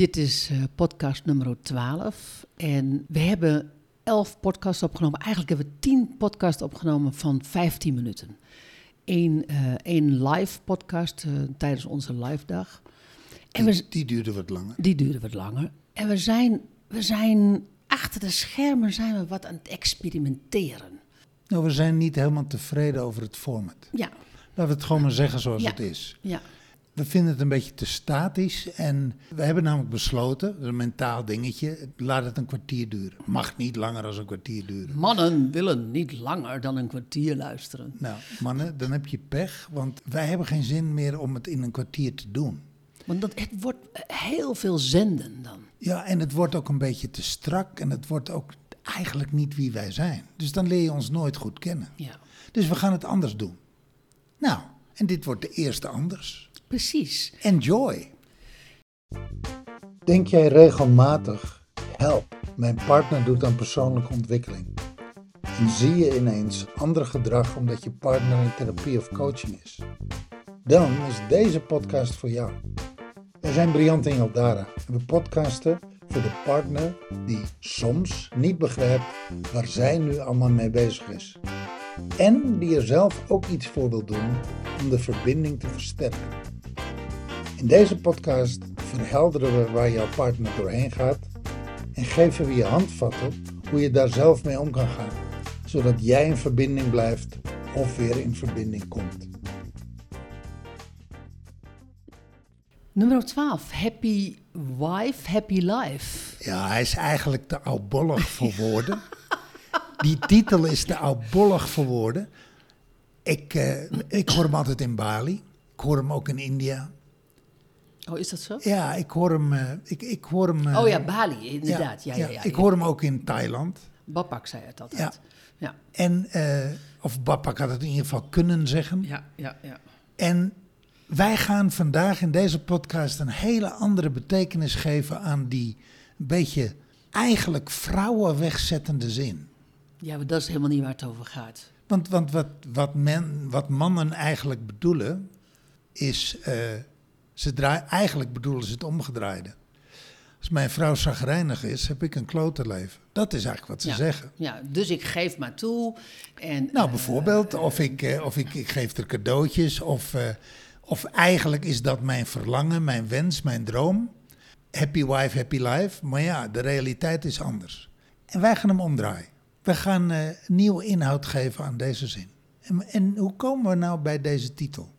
Dit is eh, podcast nummer 12. En we hebben 11 podcasts opgenomen. Eigenlijk hebben we 10 podcasts opgenomen van 15 minuten. Eén, eh, één live podcast eh, tijdens onze live dag. En we, Die, die duurde wat langer. die duurde wat langer. En we zijn, we zijn achter de schermen zijn we wat aan het experimenteren. Nou, we zijn niet helemaal tevreden over het format. Ja, Laten we het gewoon maar zeggen zoals Ja. het is. ja. We vinden het een beetje te statisch en we hebben namelijk besloten, dat is een mentaal dingetje, laat het een kwartier duren. Mag niet langer dan een kwartier duren. Mannen willen niet langer dan een kwartier luisteren. Nou, mannen, dan heb je pech, want wij hebben geen zin meer om het in een kwartier te doen. Want dat, het wordt heel veel zenden dan. Ja, en het wordt ook een beetje te strak en het wordt ook eigenlijk niet wie wij zijn. Dus dan leer je ons nooit goed kennen. Ja, Dus we gaan het anders doen. Nou, en dit wordt de eerste anders. Precies. Enjoy! Denk jij regelmatig, help, mijn partner doet aan persoonlijke ontwikkeling. En zie je ineens ander gedrag omdat je partner in therapie of coaching is? Dan is deze podcast voor jou. Wij zijn Briant en Jaldara en we podcasten voor de partner die soms niet begrijpt waar zij nu allemaal mee bezig is. En die er zelf ook iets voor wil doen om de verbinding te versterken. In deze podcast verhelderen we waar jouw partner doorheen gaat en geven we je handvatten hoe je daar zelf mee om kan gaan, zodat jij in verbinding blijft of weer in verbinding komt. Nummer 12. Happy wife, happy life. Ja, hij is eigenlijk te oudbollig voor woorden. Die titel is te oudbollig voor woorden. Ik, eh, ik hoor hem altijd in Bali. Ik hoor hem ook in India. Oh, is dat zo? Ja, ik hoor hem. eh, ik, ik hoor hem eh, Oh ja, Bali, inderdaad. Ja, ja, ja. Ik hoor hem ook in Thailand. Bapak zei het altijd. Ja, En, eh, of Bapak had het in ieder geval kunnen zeggen. ja, ja. ja. En wij gaan vandaag in deze podcast een hele andere betekenis geven aan die beetje eigenlijk vrouwen wegzettende zin. Ja, maar dat is helemaal niet waar het over gaat. Want, want wat, wat, men, wat mannen eigenlijk bedoelen, is. Eh, ze eigenlijk bedoelen ze het omgedraaide. Als mijn vrouw zagrijnig is, heb ik een klote leven. Dat is eigenlijk wat ze ja. zeggen. Ja, dus ik geef maar toe. En, Nou, eh, bijvoorbeeld, of, ik, eh, of ik, ik geef er cadeautjes, of, eh, of eigenlijk is dat mijn verlangen, mijn wens, mijn droom. Happy wife, happy life. Maar ja, de realiteit is anders. En wij gaan hem omdraaien. We gaan eh, nieuwe inhoud geven aan deze zin. En, en hoe komen we nou bij deze titel?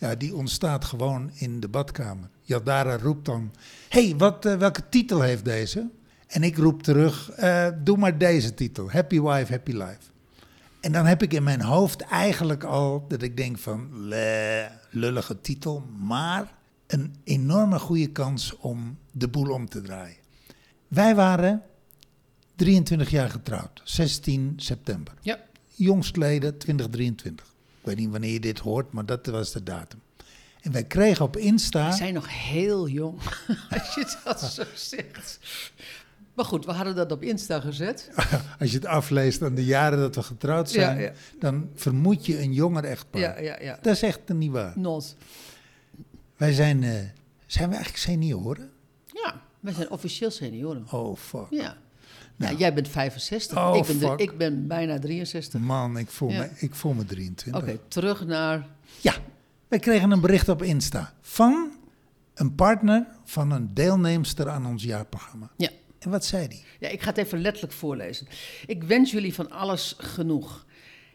Ja, die ontstaat gewoon in de badkamer. Yadara roept dan: hey, wat, eh, welke titel heeft deze? En ik roep terug: eh, doe maar deze titel: Happy Wife, Happy Life. En dan heb ik in mijn hoofd eigenlijk al dat ik denk van, le, lullige titel, maar een enorme goede kans om de boel om te draaien. Wij waren 23 jaar getrouwd, 16 september. Ja, Jongstleden 2023. Ik weet niet wanneer je dit hoort, maar dat was de datum. En wij kregen op Insta... we zijn nog heel jong, als je dat zo zegt. Maar goed, we hadden dat op Insta gezet. Als je het afleest aan de jaren dat we getrouwd zijn, Ja, ja. dan vermoed je een jonger echtpaar. Ja, ja, ja. Dat is echt niet waar. Not. Wij zijn, eh, zijn we eigenlijk senioren? Ja, wij zijn officieel senioren. Oh, fuck. Ja. Nou. jij bent 65. Oh, ik, ben de- ik ben bijna 63. Man, ik voel, Ja. me, ik voel me 23. Oké, terug naar... Ja, wij kregen een bericht op Insta van een partner van een deelnemster aan ons jaarprogramma. Ja. En wat zei die? Ja, ik ga het even letterlijk voorlezen. Ik wens jullie van alles genoeg.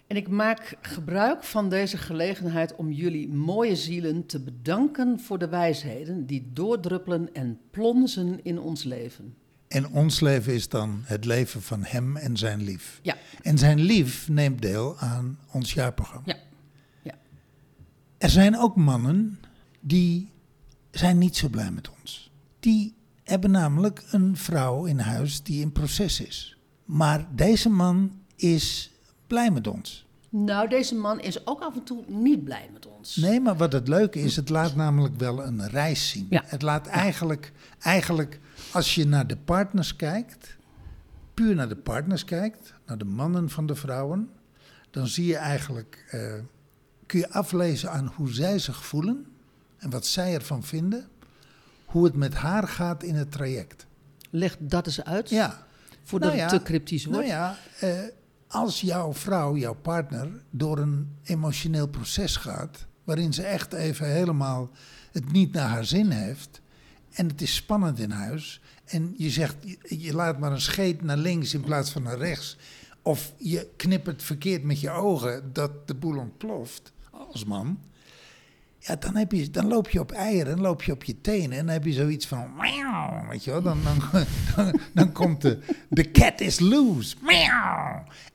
En ik maak gebruik van deze gelegenheid om jullie mooie zielen te bedanken voor de wijsheden die doordruppelen en plonzen in ons leven. En ons leven is dan het leven van hem en zijn lief. Ja, En zijn lief neemt deel aan ons jaarprogramma. ja, ja. Er zijn ook mannen die zijn niet zo blij met ons. Die hebben namelijk een vrouw in huis die in proces is. Maar deze man is blij met ons. Nou, deze man is ook af en toe niet blij met ons. Nee, maar wat het leuke is, het laat namelijk wel een reis zien. Ja. Het laat eigenlijk, eigenlijk, als je naar de partners kijkt, puur naar de partners kijkt, naar de mannen van de vrouwen, dan zie je eigenlijk, eh, kun je aflezen aan hoe zij zich voelen en wat zij ervan vinden, hoe het met haar gaat in het traject. Leg dat eens uit, Ja, voordat Nou het ja, te cryptisch wordt. nou ja, eh, als jouw vrouw, jouw partner, door een emotioneel proces gaat, waarin ze echt even helemaal het niet naar haar zin heeft, en het is spannend in huis, en je zegt, je, laat maar een scheet naar links in plaats van naar rechts, of je knippert verkeerd met je ogen dat de boel ontploft als man. Ja, dan, heb je, dan loop je op eieren, dan loop je op je tenen en dan heb je zoiets van, weet je wel, dan, dan, dan, komt de, de cat is loose.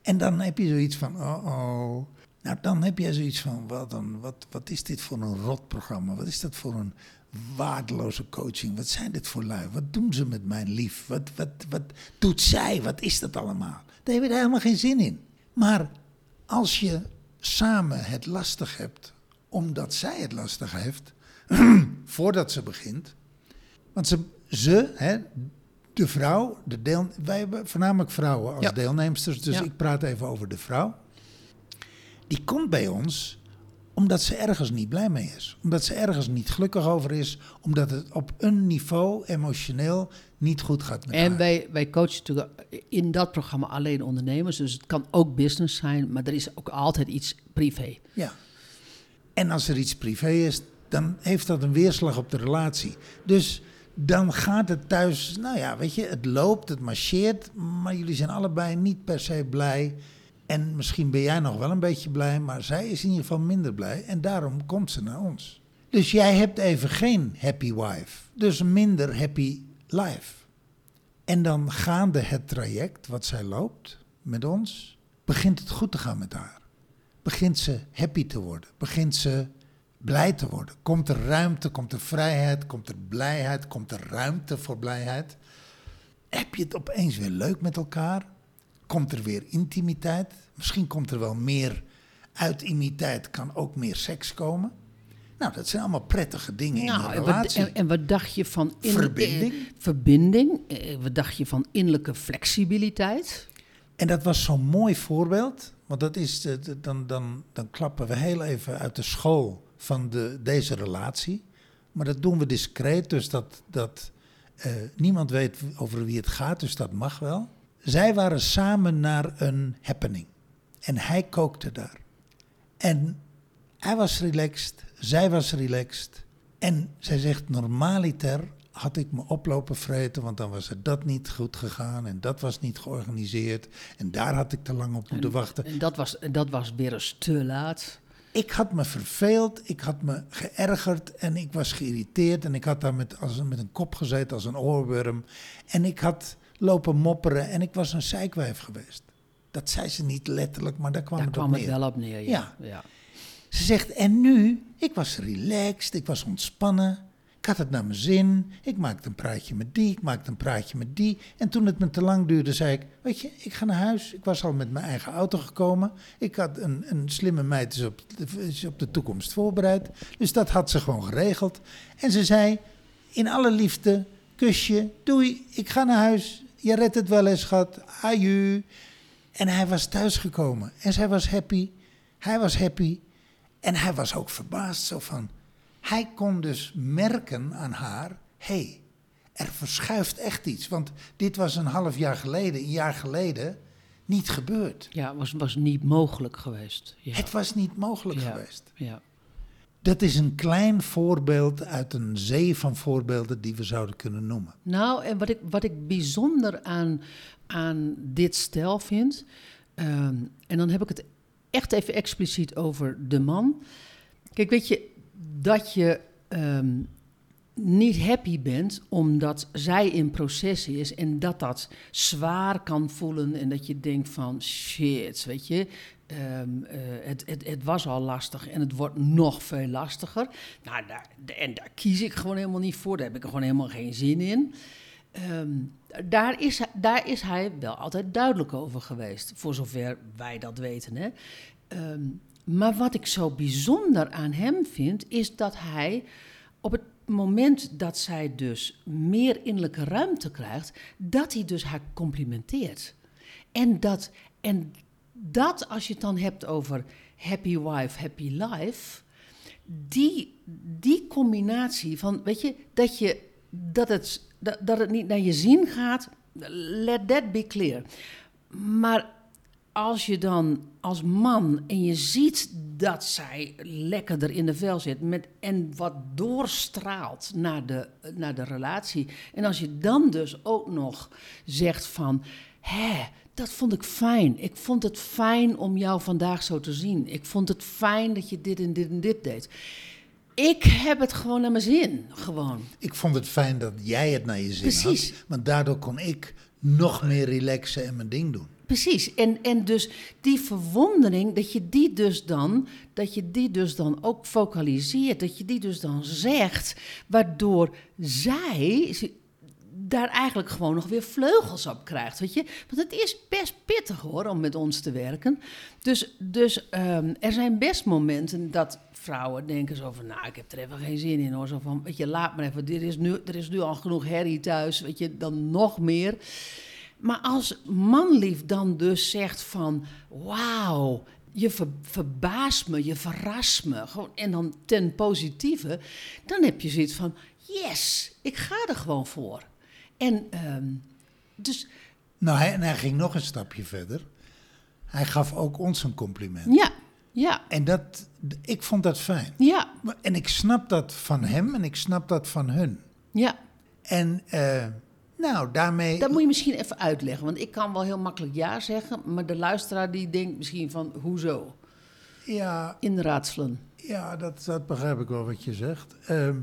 En dan heb je zoiets van, oh oh. Nou, dan heb je zoiets van, wat, dan, wat, wat is dit voor een rotprogramma? Wat is dat voor een waardeloze coaching? Wat zijn dit voor lui? Wat doen ze met mijn lief? Wat, wat, wat doet zij? Wat is dat allemaal? Daar heb je helemaal geen zin in. Maar als je samen het lastig hebt, omdat zij het lastig heeft, voordat ze begint. Want ze, ze hè, de vrouw, de deel, wij hebben voornamelijk vrouwen als Ja. deelnemsters, dus Ja. ik praat even over de vrouw. Die komt bij ons omdat ze ergens niet blij mee is. Omdat ze ergens niet gelukkig over is. Omdat het op een niveau emotioneel niet goed gaat met En haar. wij, wij coachen natuurlijk in dat programma alleen ondernemers. Dus het kan ook business zijn, maar er is ook altijd iets privé. Ja. En als er iets privé is, dan heeft dat een weerslag op de relatie. Dus dan gaat het thuis, nou ja, weet je, het loopt, het marcheert, maar jullie zijn allebei niet per se blij. En misschien ben jij nog wel een beetje blij, maar zij is in ieder geval minder blij. En daarom komt ze naar ons. Dus jij hebt even geen happy wife, dus minder happy life. En dan gaande het traject wat zij loopt met ons, begint het goed te gaan met haar begint ze happy te worden, begint ze blij te worden. Komt er ruimte, komt er vrijheid, komt er blijheid, komt er ruimte voor blijheid. Heb je het opeens weer leuk met elkaar? Komt er weer intimiteit? Misschien komt er wel meer uit intimiteit, kan ook meer seks komen. Nou, dat zijn allemaal prettige dingen in Nou, een en, wat, relatie. en, en wat dacht je van... in- Verbinding? eh, verbinding. Eh, wat dacht je van innerlijke flexibiliteit? En dat was zo'n mooi voorbeeld. Want dat is, de, de- dan, dan, dan klappen we heel even uit de school van de, deze relatie. Maar dat doen we discreet, dus dat, dat eh, niemand weet over wie het gaat, dus dat mag wel. Zij waren samen naar een happening. En hij kookte daar. En hij was relaxed, zij was relaxed. En zij zegt, normaliter had ik me oplopen vreten, want dan was er dat niet goed gegaan en dat was niet georganiseerd. En daar had ik te lang op moeten wachten. En dat was, dat was weer eens te laat. Ik had me verveeld, ik had me geërgerd en ik was geïrriteerd. En ik had daar met, als, een- met een kop gezeten als een oorworm. En ik had lopen mopperen en ik was een zeikwijf geweest. Dat zei ze niet letterlijk, maar daar kwam Daar het op kwam het neer. wel op neer, ja. ja. Ze zegt, en nu? Ik was relaxed, ik was ontspannen. Ik had het naar mijn zin. Ik maakte een praatje met die, ik maakte een praatje met die. En toen het me te lang duurde, zei ik, weet je, ik ga naar huis. Ik was al met mijn eigen auto gekomen. Ik had een, een slimme meid is op, is op de toekomst voorbereid. Dus dat had ze gewoon geregeld. En ze zei, in alle liefde, kusje, doei, ik ga naar huis. Je redt het wel eens, schat. Aju. En hij was thuisgekomen. En zij was happy. Hij was happy. En hij was ook verbaasd zo van. Hij kon dus merken aan haar: hé, hey, er verschuift echt iets. Want dit was een half jaar geleden, een jaar geleden, niet gebeurd. Ja, was, was niet mogelijk geweest. Ja. Het was niet mogelijk Ja. geweest. ja. Dat is een klein voorbeeld uit een zee van voorbeelden die we zouden kunnen noemen. Nou, en wat ik, wat ik bijzonder aan, aan dit stel vind, ehm, en dan heb ik het echt even expliciet over de man. Kijk, weet je, dat je ehm, niet happy bent omdat zij in proces is en dat dat zwaar kan voelen en dat je denkt van shit, weet je, ehm, eh, het, het, het was al lastig en het wordt nog veel lastiger. Nou, daar, en daar kies ik gewoon helemaal niet voor, daar heb ik gewoon helemaal geen zin in. Ehm, daar, is, daar is hij wel altijd duidelijk over geweest, voor zover wij dat weten. Hè? Ehm, maar wat ik zo bijzonder aan hem vind, is dat hij op het moment dat zij dus meer innerlijke ruimte krijgt, dat hij dus haar complimenteert. En dat, en dat als je het dan hebt over happy wife, happy life, die, die combinatie van, weet je, dat je dat het, dat, dat het niet naar je zin gaat, let that be clear. Maar als je dan als man en je ziet dat zij lekkerder in de vel zit met, en wat doorstraalt naar de, naar de relatie. En als je dan dus ook nog zegt van, hè, dat vond ik fijn. Ik vond het fijn om jou vandaag zo te zien. Ik vond het fijn dat je dit en dit en dit deed. Ik heb het gewoon naar mijn zin, gewoon. Ik vond het fijn dat jij het naar je zin Precies. had. Want daardoor kon ik nog meer relaxen en mijn ding doen. Precies. En, en dus die verwondering, dat je die dus dan, dat je die dus dan ook focaliseert, dat je die dus dan zegt, waardoor zij daar eigenlijk gewoon nog weer vleugels op krijgt, weet je. Want het is best pittig hoor, om met ons te werken. Dus, dus ehm, er zijn best momenten dat vrouwen denken zo van, nou, ik heb er even geen zin in hoor. Zo van, weet je, laat maar even, dit is nu, er is nu al genoeg herrie thuis, weet je, dan nog meer. Maar als manlief dan dus zegt van, wauw, je ver, verbaast me, je verrast me, gewoon, en dan ten positieve, dan heb je zoiets van, yes, ik ga er gewoon voor. En ehm, dus, Nou, hij, en hij ging nog een stapje verder. Hij gaf ook ons een compliment. ja, ja, En dat, ik vond dat fijn. ja, En ik snap dat van hem en ik snap dat van hun. ja. En eh, nou, daarmee... Dat moet je misschien even uitleggen, want ik kan wel heel makkelijk ja zeggen, maar de luisteraar die denkt misschien van, hoezo? Ja, Inraadselen. ja dat, dat begrijp ik wel wat je zegt. Ehm,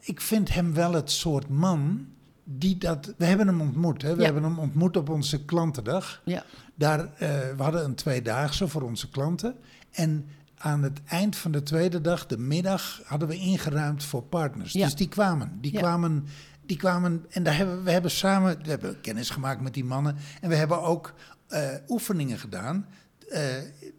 ik vind hem wel het soort man die dat... We hebben hem ontmoet. Hè? We Ja. hebben hem ontmoet op onze klantendag. Ja, Daar, eh, we hadden een tweedaagse voor onze klanten. En aan het eind van de tweede dag, de middag, hadden we ingeruimd voor partners. Ja. Dus die kwamen. Die kwamen. Die kwamen en daar hebben, we hebben samen we hebben kennis gemaakt met die mannen. En we hebben ook eh, oefeningen gedaan eh,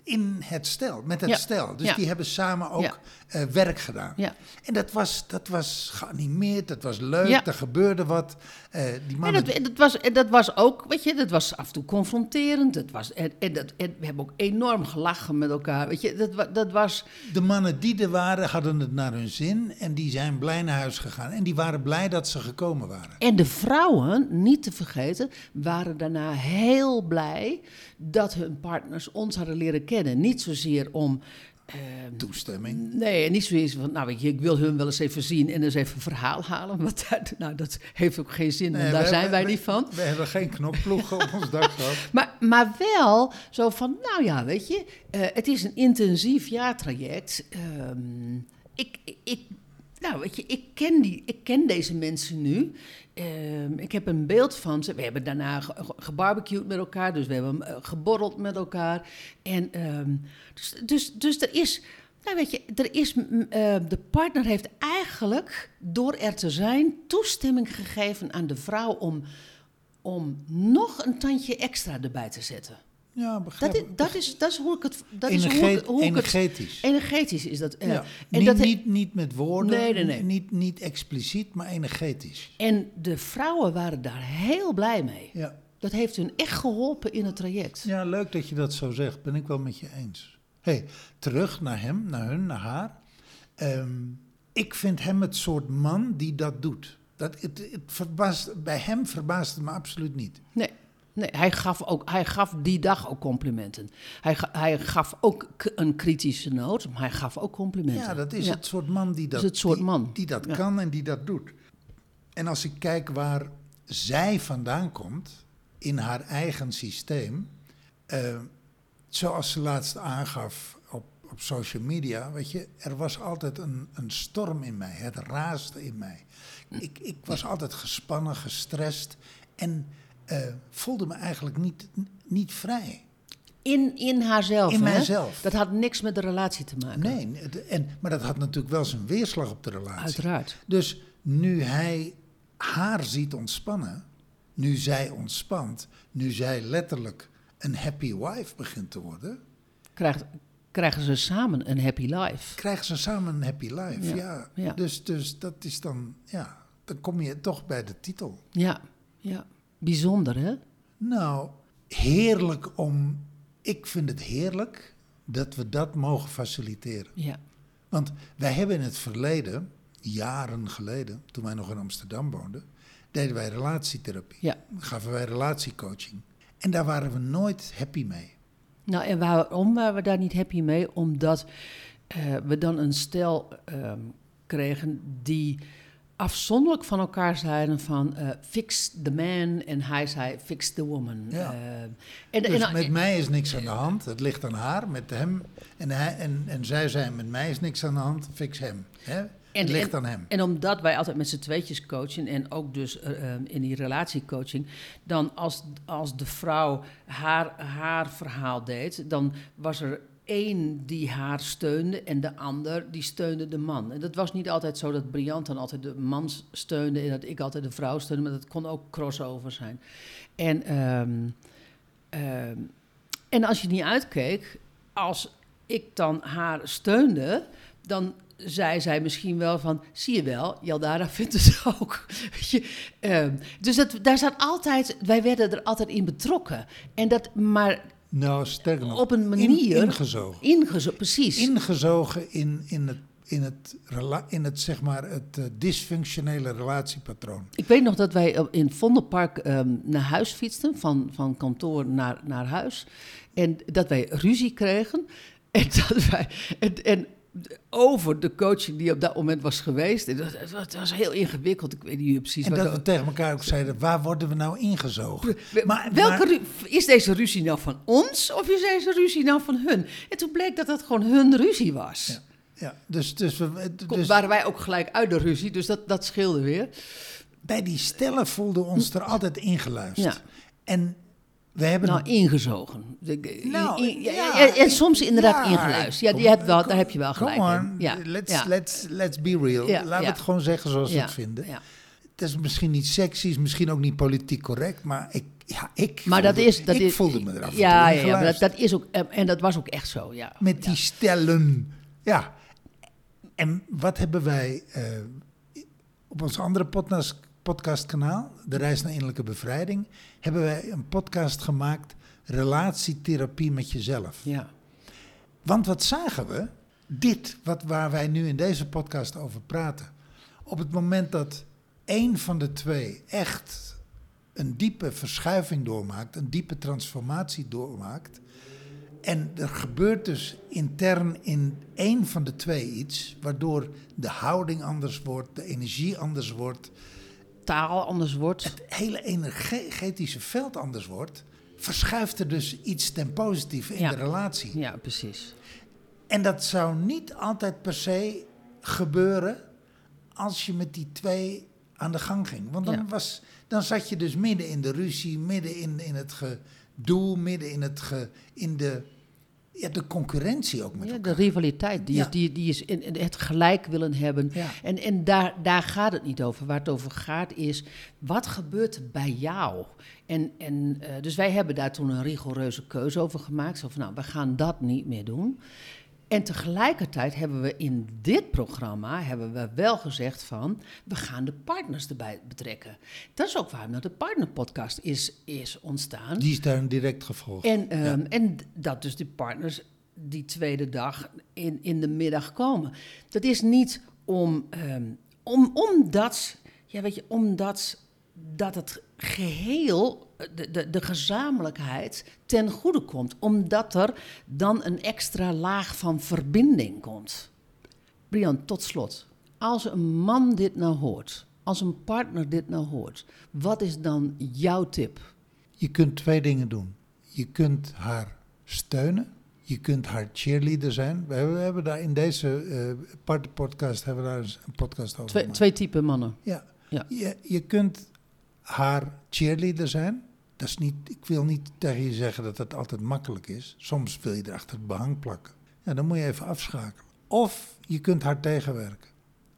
in het stel, met het Ja. stel. Dus Ja. die hebben samen ook Ja. eh, werk gedaan. ja. En dat was, dat was geanimeerd, dat was leuk, er gebeurde wat. Eh, die En mannen dat, dat, was, en dat was ook, weet je, dat was af en toe confronterend. Dat was, en, en, dat, en we hebben ook enorm gelachen met elkaar. Weet je, dat, dat was. De mannen die er waren, hadden het naar hun zin en die zijn blij naar huis gegaan. En die waren blij dat ze gekomen waren. En de vrouwen, niet te vergeten, waren daarna heel blij dat hun partners ons hadden leren kennen. Niet zozeer om. ehm, Toestemming. Nee, niet zoiets van, nou weet je, ik wil hun wel eens even zien en eens even een verhaal halen. Want dat, nou, dat heeft ook geen zin, want Nee, daar zijn wij we- niet van. We hebben geen knopploegen op ons dak gehad. Maar, maar wel zo van, nou ja, weet je, eh, het is een intensief jaartraject. Ehm, ik, ik, nou weet je, ik ken, die, ik ken deze mensen nu. Ehm, ik heb een beeld van ze. We hebben daarna ge- ge- gebarbecued met elkaar, dus we hebben eh, geborreld met elkaar. En ehm, dus, dus, dus er is, nou weet je, er is, eh, de partner heeft eigenlijk, door er te zijn, toestemming gegeven aan de vrouw om om nog een tandje extra erbij te zetten. Ja, begrijp Dat is, dat is, dat is hoe ik het... Dat is hoe ik, hoe ik het energetisch. energetisch is dat. eh, Ja. en, niet, dat niet, niet met woorden, Nee, nee, nee. Niet, niet expliciet, maar energetisch. en de vrouwen waren daar heel blij mee. Ja. Dat heeft hun echt geholpen in het traject. ja, leuk dat je dat zo zegt. Ben ik wel met je eens. hey, terug naar hem, naar hun, naar haar. Ehm, ik vind hem het soort man die dat doet. Dat, het, het verbaast, bij hem verbaast het me absoluut niet. Nee, nee hij, gaf ook, hij gaf die dag ook complimenten. Hij, hij gaf ook een kritische noot, maar hij gaf ook complimenten. Ja, dat is Ja. het soort man die dat, het soort die, man. die dat Ja. kan en die dat doet. En als ik kijk waar zij vandaan komt in haar eigen systeem, eh, zoals ze laatst aangaf op, op social media, weet je, er was altijd een, een storm in mij, het raasde in mij. Ik, ik was altijd gespannen, gestrest en eh, voelde me eigenlijk niet, niet vrij. In, in haarzelf. In hè? mijzelf. Dat had niks met de relatie te maken. Nee, en, maar dat had natuurlijk wel zijn weerslag op de relatie. Uiteraard. Dus nu hij haar ziet ontspannen, nu zij ontspant, nu zij letterlijk een happy wife begint te worden, Krijgt, krijgen ze samen een happy life. krijgen ze samen een happy life. Ja. Ja, ja. Dus, dus dat is dan, ja, dan kom je toch bij de titel. Ja, ja. Bijzonder, hè? Nou, heerlijk om, ik vind het heerlijk dat we dat mogen faciliteren. Ja. Want wij hebben in het verleden, jaren geleden, toen wij nog in Amsterdam woonden, deden wij relatietherapie. Ja. Gaven wij relatiecoaching. En daar waren we nooit happy mee. Nou, en waarom waren we daar niet happy mee? Omdat eh, we dan een stel ehm, kregen die afzonderlijk van elkaar zeiden van eh, fix the man en hij zei fix the woman. Ja. Eh, en, Dus en- met mij is niks aan de hand. Het ligt aan haar, met hem. En, hij, en, en zij zei, met mij is niks aan de hand, fix hem. Hè? het ligt en- aan hem. En omdat wij altijd met z'n tweetjes coachen en ook dus eh, eh, in die relatiecoaching, dan als, als de vrouw haar, haar verhaal deed, dan was er één die haar steunde en de ander die steunde de man. En dat was niet altijd zo dat Briant dan altijd de man steunde en dat ik altijd de vrouw steunde, maar dat kon ook crossover zijn. En, ehm, ehm, en als je niet uitkeek, als ik dan haar steunde, dan zei zij misschien wel van, zie je wel, Jaldara vindt het ook. Ehm, dus dat, daar zat altijd, wij werden er altijd in betrokken. En dat, maar Nou, sterker nog. op een in- manier... ingezogen. Ingezo precies. Ingezogen in, in, het, in, het, in het, zeg maar, het eh, dysfunctionele relatiepatroon. Ik weet nog dat wij in Vondelpark ehm, naar huis fietsten, van, van kantoor naar, naar huis. En dat wij ruzie kregen. En, dat wij, en, en over de coaching die op dat moment was geweest. En dat, het was heel ingewikkeld, ik weet niet precies En wat dat we tegen elkaar ook zeiden, waar worden we nou ingezogen? Maar, Welke maar- is deze ruzie nou van ons of is deze ruzie nou van hun? En toen bleek dat dat gewoon hun ruzie was. Ja. ja, dus, dus, we, Kom, dus waren wij ook gelijk uit de ruzie, dus dat, dat scheelde weer. bij die stellen voelden we ons er altijd ingeluisterd. Ja. En we hebben Nou, ingezogen. Nou, in- ja, en soms inderdaad ja, ingeluisterd. Ja, hebt wel, daar heb je wel gelijk Come in. on, Ja, let's, let's, let's be real. Laten we het gewoon zeggen zoals we het vinden. ja. Het is misschien niet sexy, is misschien ook niet politiek correct, maar ik, ja, ik, Maar dat voelde, is... Dat ik is, voelde me eraf. Ja, ja, maar dat, dat is ook... En dat was ook echt zo, ja. Met die stellen. Ja. En wat hebben wij eh, op ons andere podcast, podcastkanaal, De Reis naar Innerlijke Bevrijding, hebben wij een podcast gemaakt, Relatietherapie met jezelf. Ja, Want wat zagen we? Dit, wat, waar wij nu in deze podcast over praten. Op het moment dat één van de twee echt een diepe verschuiving doormaakt, een diepe transformatie doormaakt. En er gebeurt dus intern in één van de twee iets, waardoor de houding anders wordt, de energie anders wordt, taal anders wordt. het hele energetische veld anders wordt, verschuift er dus iets ten positieve in Ja. de relatie. Ja, precies. En dat zou niet altijd per se gebeuren als je met die twee aan de gang ging. Want dan, Ja. was, dan zat je dus midden in de ruzie, midden in, in het gedoe, midden in, het ge, in de, ja, de concurrentie ook met Ja, elkaar. de rivaliteit, die Ja. is, die, die is in, in het gelijk willen hebben. Ja. En, en daar, daar gaat het niet over. Waar het over gaat is, wat gebeurt er bij jou? En, en, eh, dus wij hebben daar toen een rigoureuze keuze over gemaakt. Zo van, nou, we gaan dat niet meer doen. En tegelijkertijd hebben we in dit programma hebben we wel gezegd van... we gaan de partners erbij betrekken. Dat is ook waarom dat de partnerpodcast is, is ontstaan. Die is daar een direct gevolg. En, ehm, en dat dus die partners die tweede dag in, in de middag komen. Dat is niet om, ehm, om omdat, ja, weet je, omdat dat het geheel, de, de, de gezamenlijkheid ten goede komt. Omdat er dan een extra laag van verbinding komt. Brian, tot slot. Als een man dit nou hoort, als een partner dit nou hoort, wat is dan jouw tip? Je kunt twee dingen doen. Je kunt haar steunen. Je kunt haar cheerleader zijn. We hebben, we hebben daar in deze eh partnerpodcast hebben we daar een podcast over Twee, twee typen mannen. Ja. Ja. Je, je kunt haar cheerleader zijn. Dat is niet, ik wil niet tegen je zeggen dat dat altijd makkelijk is. Soms wil je er achter het behang plakken. Ja, dan moet je even afschakelen. Of je kunt haar tegenwerken.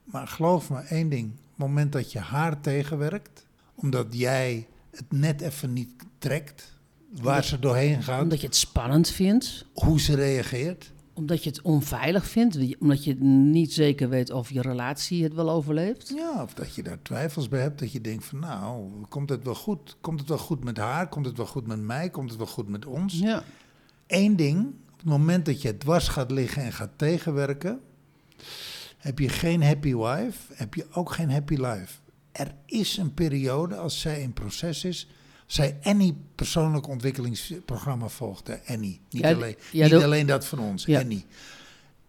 Maar geloof me één ding. Op het moment dat je haar tegenwerkt, omdat jij het net even niet trekt, waar Omdat- ze doorheen gaat, Omdat je het spannend vindt, hoe ze reageert. Omdat je het onveilig vindt, omdat je niet zeker weet of je relatie het wel overleeft. Ja, of dat je daar twijfels bij hebt. Dat je denkt van nou, komt het wel goed? Komt het wel goed met haar? Komt het wel goed met mij? Komt het wel goed met ons? Ja. Eén ding, op het moment dat je dwars gaat liggen en gaat tegenwerken, Heb je geen happy wife, heb je ook geen happy life. Er is een periode als zij in proces is, zij Annie persoonlijk ontwikkelingsprogramma volgde, Annie. Niet, Ja, alleen, ja, niet dat- alleen dat van ons, Ja. Annie.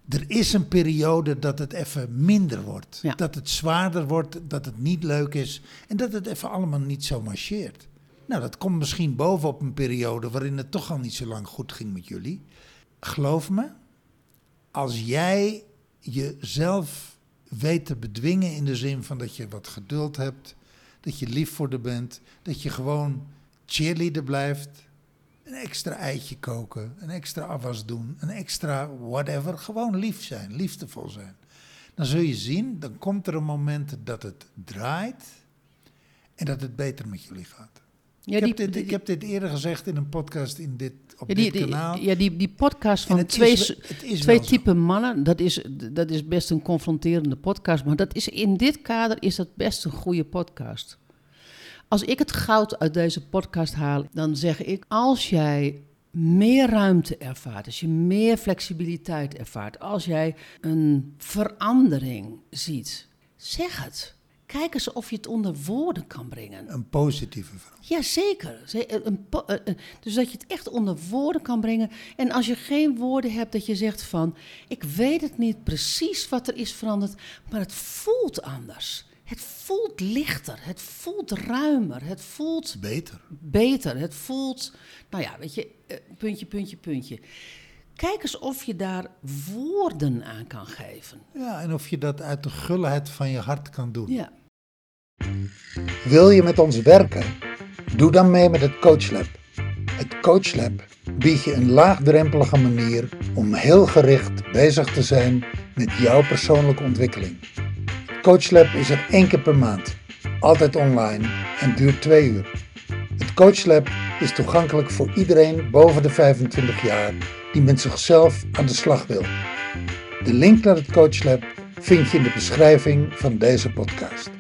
Er is een periode dat het even minder wordt. Dat het zwaarder wordt, dat het niet leuk is en dat het even allemaal niet zo marcheert. Nou, dat komt misschien bovenop een periode waarin het toch al niet zo lang goed ging met jullie. Geloof me, als jij jezelf weet te bedwingen in de zin van dat je wat geduld hebt, dat je lief voor de bent, dat je gewoon cheerleader blijft, een extra eitje koken, een extra afwas doen, een extra whatever, gewoon lief zijn, liefdevol zijn. Dan zul je zien, dan komt er een moment dat het draait en dat het beter met jullie gaat. Ja, ik, die, heb dit, die- ik heb dit eerder gezegd in een podcast in dit, op ja, die, dit kanaal. ja, die, die podcast van twee, is, is twee typen mannen, dat is, dat is best een confronterende podcast. Maar dat is, in dit kader is dat best een goede podcast. Als ik het goud uit deze podcast haal, dan zeg ik: als jij meer ruimte ervaart, als je meer flexibiliteit ervaart, als jij een verandering ziet, zeg het. Kijk eens of je het onder woorden kan brengen. Een positieve vrouw. Jazeker. Po- eh, eh, Dus dat je het echt onder woorden kan brengen. En als je geen woorden hebt, dat je zegt van... ik weet het niet precies wat er is veranderd, maar het voelt anders. Het voelt lichter, het voelt ruimer, het voelt Beter. beter, het voelt... Nou ja, weet je, eh, puntje, puntje, puntje. Kijk eens of je daar woorden aan kan geven. Ja, en of je dat uit de gulheid van je hart kan doen. Ja. Wil je met ons werken? Doe dan mee met het Coachlab. Het Coachlab biedt je een laagdrempelige manier om heel gericht bezig te zijn met jouw persoonlijke ontwikkeling. Coachlab is er één keer per maand, altijd online en duurt twee uur. Het Coachlab is toegankelijk voor iedereen boven de 25 jaar die met zichzelf aan de slag wil. De link naar het Coachlab vind je in de beschrijving van deze podcast.